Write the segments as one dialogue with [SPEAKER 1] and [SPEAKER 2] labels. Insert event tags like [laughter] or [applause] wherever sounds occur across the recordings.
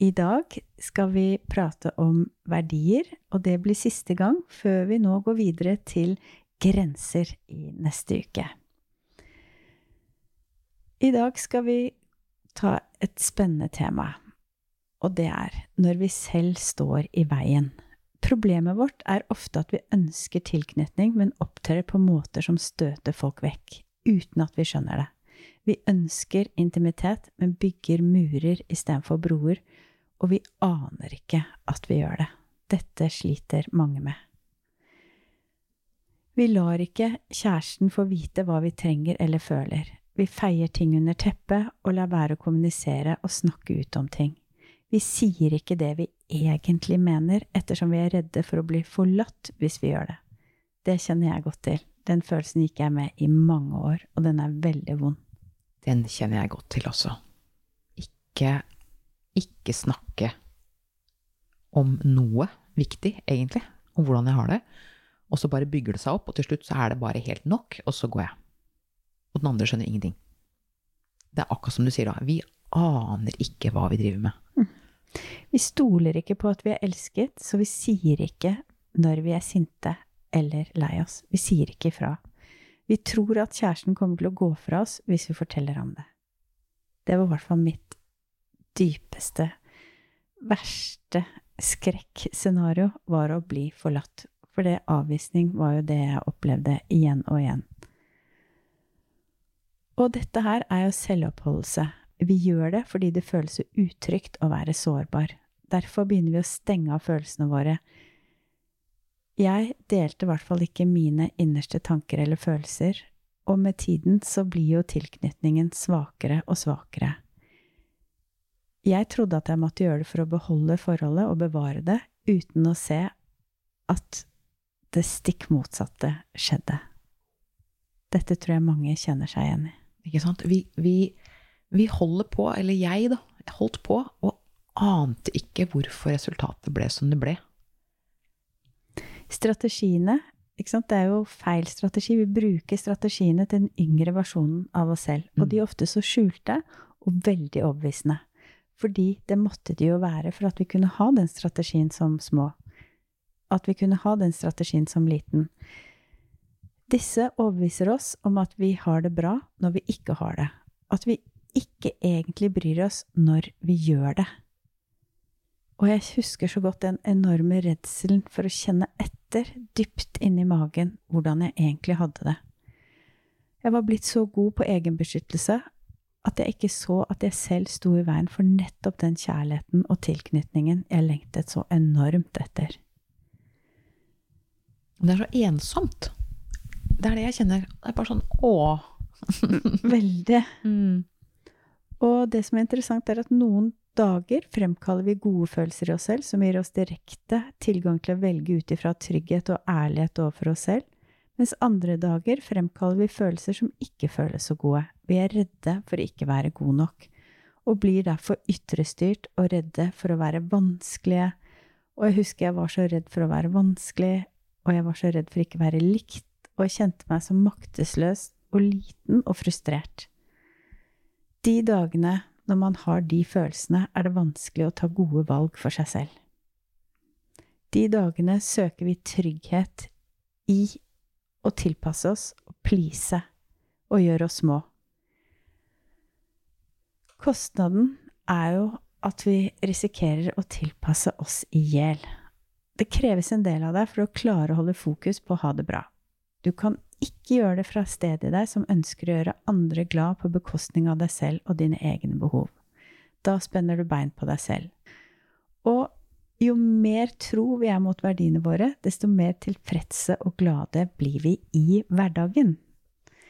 [SPEAKER 1] I dag skal vi prate om verdier, og det blir siste gang før vi nå går videre til grenser i neste uke. I dag skal vi ta et spennende tema, og det er når vi selv står i veien. Problemet vårt er ofte at vi ønsker tilknytning, men opptrer på måter som støter folk vekk, uten at vi skjønner det. Vi ønsker intimitet, men bygger murer istedenfor broer, og vi aner ikke at vi gjør det. Dette sliter mange med. Vi lar ikke kjæresten få vite hva vi trenger eller føler. Vi feier ting under teppet og lar være å kommunisere og snakke ut om ting. Vi sier ikke det vi egentlig mener, ettersom vi er redde for å bli forlatt hvis vi gjør det. Det kjenner jeg godt til. Den følelsen gikk jeg med i mange år, og den er veldig vond.
[SPEAKER 2] Den kjenner jeg godt til også. Ikke, ikke snakke om noe viktig, egentlig, om hvordan jeg har det. Og så bare bygger det seg opp, og til slutt så er det bare helt nok, og så går jeg. Og den andre skjønner ingenting. Det er akkurat som du sier da, vi aner ikke hva vi driver med.
[SPEAKER 1] Vi stoler ikke på at vi er elsket, så vi sier ikke når vi er sinte eller lei oss. Vi sier ikke ifra. Vi tror at kjæresten kommer til å gå fra oss hvis vi forteller ham det. Det var i hvert fall mitt dypeste, verste skrekkscenario, var å bli forlatt. For det avvisning var jo det jeg opplevde igjen og igjen. Og dette her er jo selvoppholdelse. Vi gjør det fordi det føles utrygt å være sårbar. Derfor begynner vi å stenge av følelsene våre. Jeg delte i hvert fall ikke mine innerste tanker eller følelser, og med tiden så blir jo tilknytningen svakere og svakere. Jeg trodde at jeg måtte gjøre det for å beholde forholdet og bevare det, uten å se at det stikk motsatte skjedde. Dette tror jeg mange kjenner seg igjen i.
[SPEAKER 2] Ikke sant? Vi, vi, vi holder på, eller jeg, da, holdt på, og ante ikke hvorfor resultatet ble som det ble.
[SPEAKER 1] Strategiene ikke sant? Det er jo feil strategi. Vi bruker strategiene til den yngre versjonen av oss selv. Og de er ofte så skjulte og veldig overbevisende. Fordi det måtte de jo være for at vi kunne ha den strategien som små. At vi kunne ha den strategien som liten. Disse overbeviser oss om at vi har det bra når vi ikke har det. At vi ikke egentlig bryr oss når vi gjør det. Og jeg husker så godt den enorme redselen for å kjenne etter dypt inni magen hvordan jeg egentlig hadde det. Jeg var blitt så god på egenbeskyttelse at jeg ikke så at jeg selv sto i veien for nettopp den kjærligheten og tilknytningen jeg lengtet så enormt etter.
[SPEAKER 2] Det er så ensomt. Det er det jeg kjenner. Det er bare sånn åh. [laughs] [laughs]
[SPEAKER 1] Veldig.
[SPEAKER 2] Mm.
[SPEAKER 1] Og det som er interessant, er at noen dager fremkaller vi gode følelser i oss selv, som gir oss direkte tilgang til å velge ut ifra trygghet og ærlighet overfor oss selv, mens andre dager fremkaller vi følelser som ikke føles så gode. Vi er redde for å ikke være gode nok, og blir derfor ytrestyrt og redde for å være vanskelige. Og jeg husker jeg var så redd for å være vanskelig, og jeg var så redd for ikke å være likt, og jeg kjente meg så maktesløs og liten og frustrert. De dagene når man har de følelsene, er det vanskelig å ta gode valg for seg selv. De dagene søker vi trygghet i å tilpasse oss og please og gjøre oss små. Kostnaden er jo at vi risikerer å tilpasse oss i hjel. Det kreves en del av deg for å klare å holde fokus på å ha det bra. Du kan ikke gjøre det fra stedet i deg som ønsker å gjøre andre glad på bekostning av deg selv og dine egne behov. Da spenner du bein på deg selv. Og jo mer tro vi er mot verdiene våre, desto mer tilfredse og glade blir vi i hverdagen.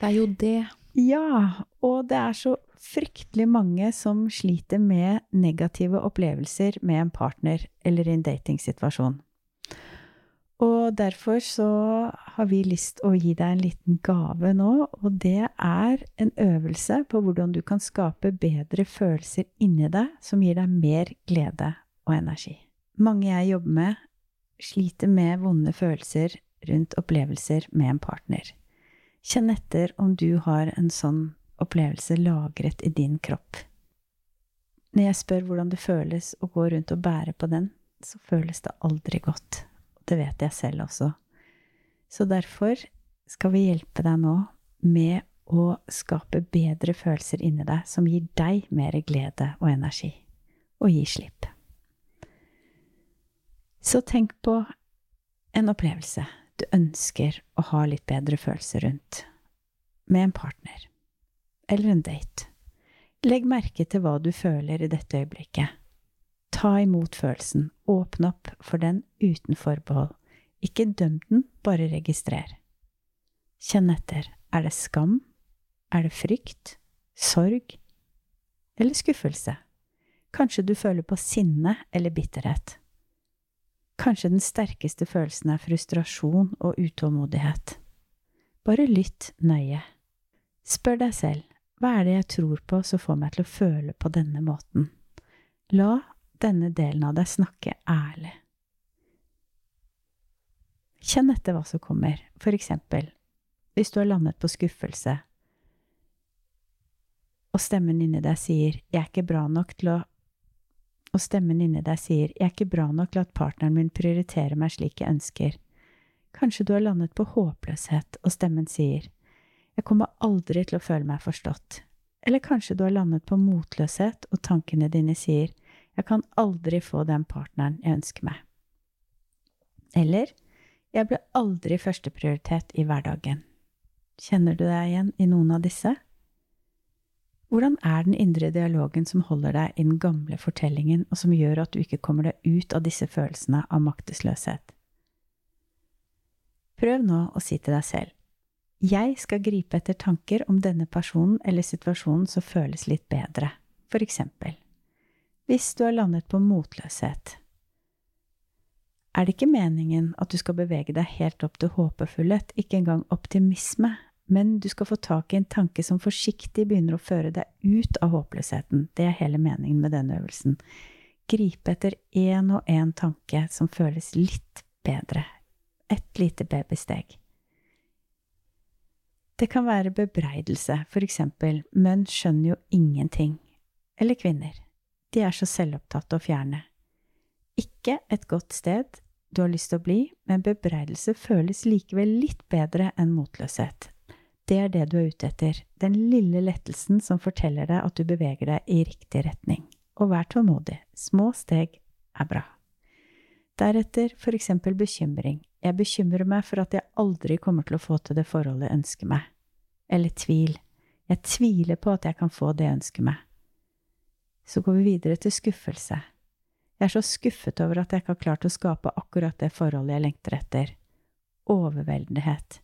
[SPEAKER 2] Det er jo det.
[SPEAKER 1] Ja, og det er så fryktelig mange som sliter med negative opplevelser med en partner eller i en datingsituasjon. Og derfor så har vi lyst å gi deg en liten gave nå, og det er en øvelse på hvordan du kan skape bedre følelser inni deg som gir deg mer glede og energi. Mange jeg jobber med, sliter med vonde følelser rundt opplevelser med en partner. Kjenn etter om du har en sånn opplevelse lagret i din kropp. Når jeg spør hvordan det føles å gå rundt og bære på den, så føles det aldri godt. Det vet jeg selv også. Så derfor skal vi hjelpe deg nå med å skape bedre følelser inni deg som gir deg mer glede og energi. Og gi slipp. Så tenk på en opplevelse du ønsker å ha litt bedre følelser rundt. Med en partner. Eller en date. Legg merke til hva du føler i dette øyeblikket. Ta imot følelsen, åpne opp for den uten forbehold. Ikke døm den, bare registrer. Kjenn etter. Er det skam? Er det frykt? Sorg? Eller skuffelse? Kanskje du føler på sinne eller bitterhet? Kanskje den sterkeste følelsen er frustrasjon og utålmodighet? Bare lytt nøye. Spør deg selv, hva er det jeg tror på som får meg til å føle på denne måten? La denne delen av deg snakke ærlig. Kjenn etter hva som kommer, for eksempel hvis du har landet på skuffelse, og stemmen inni deg sier 'jeg er ikke bra nok til å' og stemmen inni deg sier 'jeg er ikke bra nok til at partneren min prioriterer meg slik jeg ønsker'. Kanskje du har landet på håpløshet, og stemmen sier 'jeg kommer aldri til å føle meg forstått'. Eller kanskje du har landet på motløshet, og tankene dine sier jeg kan aldri få den partneren jeg ønsker meg. Eller jeg ble aldri førsteprioritet i hverdagen. Kjenner du deg igjen i noen av disse? Hvordan er den indre dialogen som holder deg i den gamle fortellingen, og som gjør at du ikke kommer deg ut av disse følelsene av maktesløshet? Prøv nå å si til deg selv Jeg skal gripe etter tanker om denne personen eller situasjonen som føles litt bedre, for eksempel hvis du har landet på motløshet. Er det ikke meningen at du skal bevege deg helt opp til håpefullhet, ikke engang optimisme, men du skal få tak i en tanke som forsiktig begynner å føre deg ut av håpløsheten. Det er hele meningen med denne øvelsen. Gripe etter én og én tanke som føles litt bedre. Et lite babysteg. Det kan være bebreidelse, for eksempel, menn skjønner jo ingenting. Eller kvinner. De er så selvopptatte og fjerne. Ikke et godt sted du har lyst til å bli, men bebreidelse føles likevel litt bedre enn motløshet. Det er det du er ute etter, den lille lettelsen som forteller deg at du beveger deg i riktig retning. Og vær tålmodig, små steg er bra. Deretter for eksempel bekymring. Jeg bekymrer meg for at jeg aldri kommer til å få til det forholdet jeg ønsker meg. Eller tvil. Jeg tviler på at jeg kan få det jeg ønsker meg. Så går vi videre til skuffelse. Jeg er så skuffet over at jeg ikke har klart å skape akkurat det forholdet jeg lengter etter. Overveldenhet.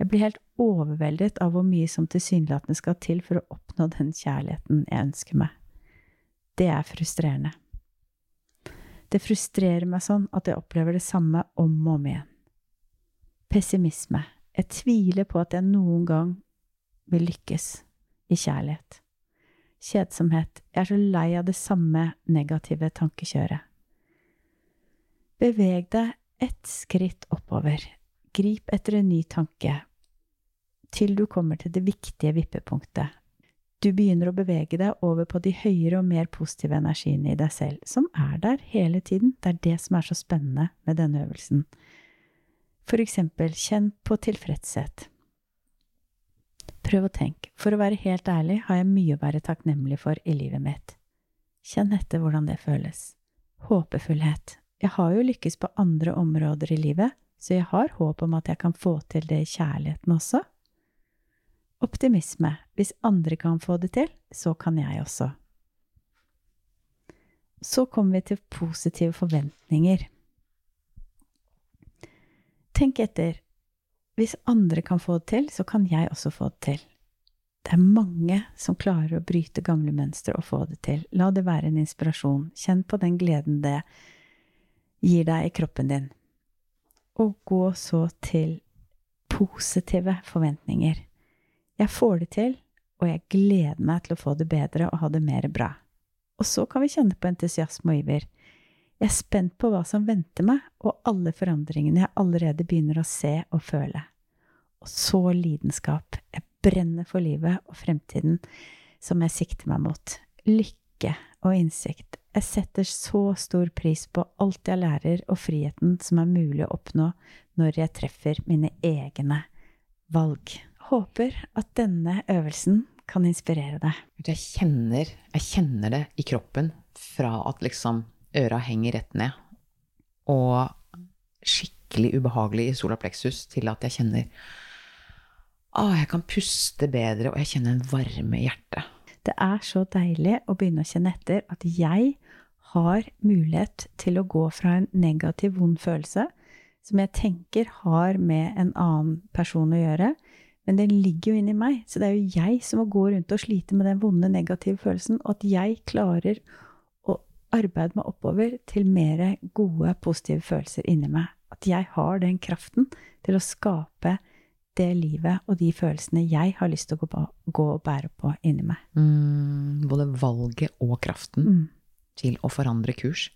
[SPEAKER 1] Jeg blir helt overveldet av hvor mye som tilsynelatende skal til for å oppnå den kjærligheten jeg ønsker meg. Det er frustrerende. Det frustrerer meg sånn at jeg opplever det samme om og om igjen. Pessimisme. Jeg tviler på at jeg noen gang vil lykkes i kjærlighet kjedsomhet, jeg er så lei av det samme negative tankekjøret. Beveg deg ett skritt oppover, grip etter en ny tanke, til du kommer til det viktige vippepunktet. Du begynner å bevege deg over på de høyere og mer positive energiene i deg selv, som er der hele tiden. Det er det som er så spennende med denne øvelsen. For eksempel, kjenn på tilfredshet. Prøv å tenke. For å være helt ærlig har jeg mye å være takknemlig for i livet mitt. Kjenn etter hvordan det føles. Håpefullhet. Jeg har jo lykkes på andre områder i livet, så jeg har håp om at jeg kan få til det i kjærligheten også. Optimisme. Hvis andre kan få det til, så kan jeg også. Så kommer vi til positive forventninger. Tenk etter hvis andre kan få det til, så kan jeg også få det til. Det er mange som klarer å bryte gamle mønstre og få det til. La det være en inspirasjon. Kjenn på den gleden det gir deg i kroppen din. Og gå så til positive forventninger. Jeg får det til, og jeg gleder meg til å få det bedre og ha det mer bra. Og så kan vi kjenne på entusiasme og iver. Jeg er spent på hva som venter meg, og alle forandringene jeg allerede begynner å se og føle. Og så lidenskap. Jeg brenner for livet og fremtiden som jeg sikter meg mot. Lykke og innsikt. Jeg setter så stor pris på alt jeg lærer, og friheten som er mulig å oppnå når jeg treffer mine egne valg. Håper at denne øvelsen kan inspirere deg.
[SPEAKER 2] Jeg kjenner, jeg kjenner det i kroppen fra at liksom øra henger rett ned, og skikkelig ubehagelig i sola plexus, til at jeg kjenner Å, jeg kan puste bedre, og jeg kjenner en varme i hjertet.
[SPEAKER 1] Det er så deilig å begynne å kjenne etter at jeg har mulighet til å gå fra en negativ, vond følelse, som jeg tenker har med en annen person å gjøre, men den ligger jo inni meg, så det er jo jeg som må gå rundt og slite med den vonde, negative følelsen, og at jeg klarer å arbeide meg oppover til mer gode, positive følelser inni meg. At jeg har den kraften til å skape det livet og de følelsene jeg har lyst til å gå, gå og bære på inni meg.
[SPEAKER 2] Mm, både valget og kraften
[SPEAKER 1] Mm.
[SPEAKER 2] til å forandre kurs.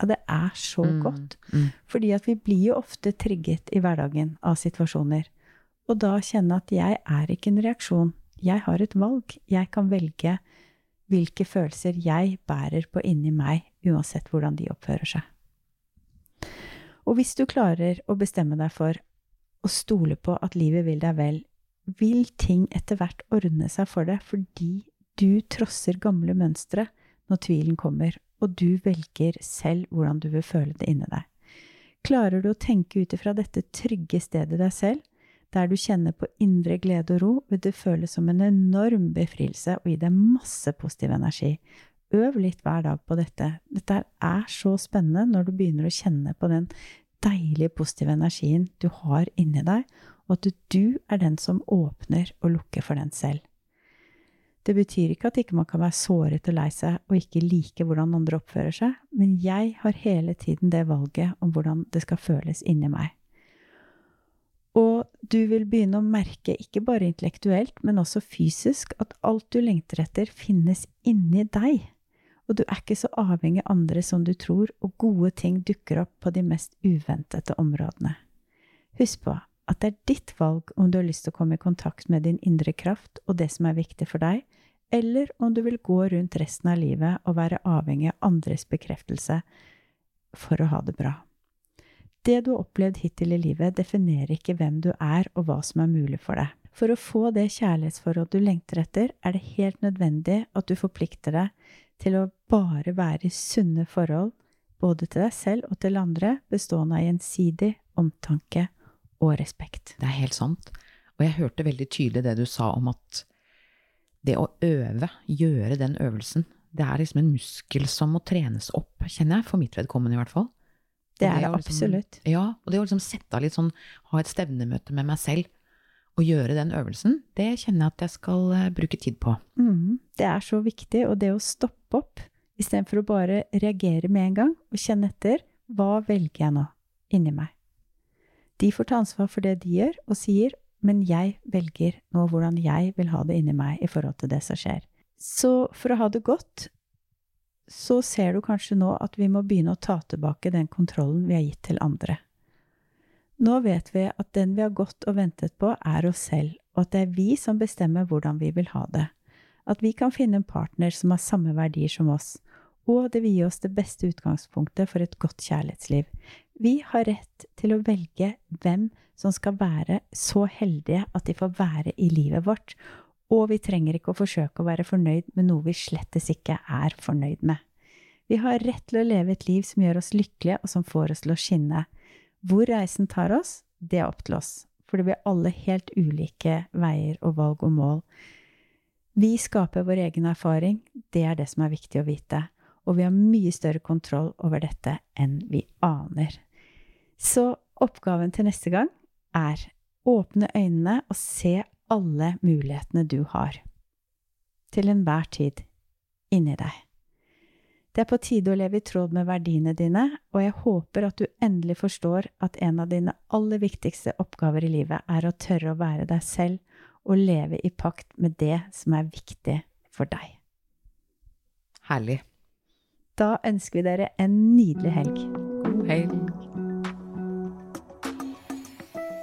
[SPEAKER 1] Ja, det er så
[SPEAKER 2] Mm,
[SPEAKER 1] godt.
[SPEAKER 2] mm.
[SPEAKER 1] Fordi at vi blir jo ofte trigget i hverdagen av situasjoner. Og da kjenne at jeg er ikke en reaksjon. Jeg har et valg. Jeg kan velge hvilke følelser jeg bærer på inni meg, uansett hvordan de oppfører seg. Og hvis du klarer å bestemme deg for å stole på at livet vil deg vel, vil ting etter hvert ordne seg for deg fordi du trosser gamle mønstre når tvilen kommer, og du velger selv hvordan du vil føle det inni deg. Klarer du å tenke ut ifra dette trygge stedet deg selv, der du kjenner på indre glede og ro, vil det føles som en enorm befrielse og gi deg masse positiv energi. Øv litt hver dag på dette. Dette er så spennende når du begynner å kjenne på den deilige, positive energien du har inni deg, og at du er den som åpner og lukker for den selv. Det betyr ikke at ikke man kan være såret og lei seg og ikke like hvordan andre oppfører seg, men jeg har hele tiden det valget om hvordan det skal føles inni meg. Og du vil begynne å merke, ikke bare intellektuelt, men også fysisk, at alt du lengter etter, finnes inni deg. Og du er ikke så avhengig av andre som du tror, og gode ting dukker opp på de mest uventede områdene. Husk på at det er ditt valg om du har lyst til å komme i kontakt med din indre kraft og det som er viktig for deg, eller om du vil gå rundt resten av livet og være avhengig av andres bekreftelse for å ha det bra. Det du har opplevd hittil i livet, definerer ikke hvem du er og hva som er mulig for deg. For å få det kjærlighetsforhold du lengter etter, er det helt nødvendig at du forplikter deg til å bare være i sunne forhold, både til deg selv og til andre, bestående av gjensidig omtanke og respekt.
[SPEAKER 2] Det er helt sant. Og jeg hørte veldig tydelig det du sa om at det å øve, gjøre den øvelsen, det er liksom en muskel som må trenes opp, kjenner jeg, for mitt vedkommende i hvert fall.
[SPEAKER 1] Det er det
[SPEAKER 2] å liksom-
[SPEAKER 1] absolutt.
[SPEAKER 2] Ja, og det å liksom sette av litt sånn, ha et stevnemøte med meg selv, og gjøre den øvelsen, det kjenner jeg at jeg skal eh, bruke tid på.
[SPEAKER 1] Mm, Det er så viktig, og det å stoppe opp istedenfor å bare reagere med en gang og kjenne etter hva velger jeg nå inni meg. De får ta ansvar for det de gjør og sier, men jeg velger nå hvordan jeg vil ha det inni meg i forhold til det som skjer. Så for å ha det godt, så ser du kanskje nå at vi må begynne å ta tilbake den kontrollen vi har gitt til andre. Nå vet vi at den vi har gått og ventet på, er oss selv, og at det er vi som bestemmer hvordan vi vil ha det. At vi kan finne en partner som har samme verdier som oss, og det vil gi oss det beste utgangspunktet for et godt kjærlighetsliv. Vi har rett til å velge hvem som skal være så heldige at de får være i livet vårt, og vi trenger ikke å forsøke å være fornøyd med noe vi slettes ikke er fornøyd med. Vi har rett til å leve et liv som gjør oss lykkelige, og som får oss til å skinne. Hvor reisen tar oss, det er opp til oss, for det blir alle helt ulike veier og valg og mål. Vi skaper vår egen erfaring, det er det som er viktig å vite, og vi har mye større kontroll over dette enn vi aner. Så oppgaven til neste gang er åpne øynene og se alle mulighetene du har. Til enhver tid inni deg. Det er på tide å leve i tråd med verdiene dine, og jeg håper at du endelig forstår at en av dine aller viktigste oppgaver i livet er å tørre å være deg selv og leve i pakt med det som er viktig for deg.
[SPEAKER 2] Herlig.
[SPEAKER 1] Da ønsker vi dere en nydelig helg.
[SPEAKER 2] God helg.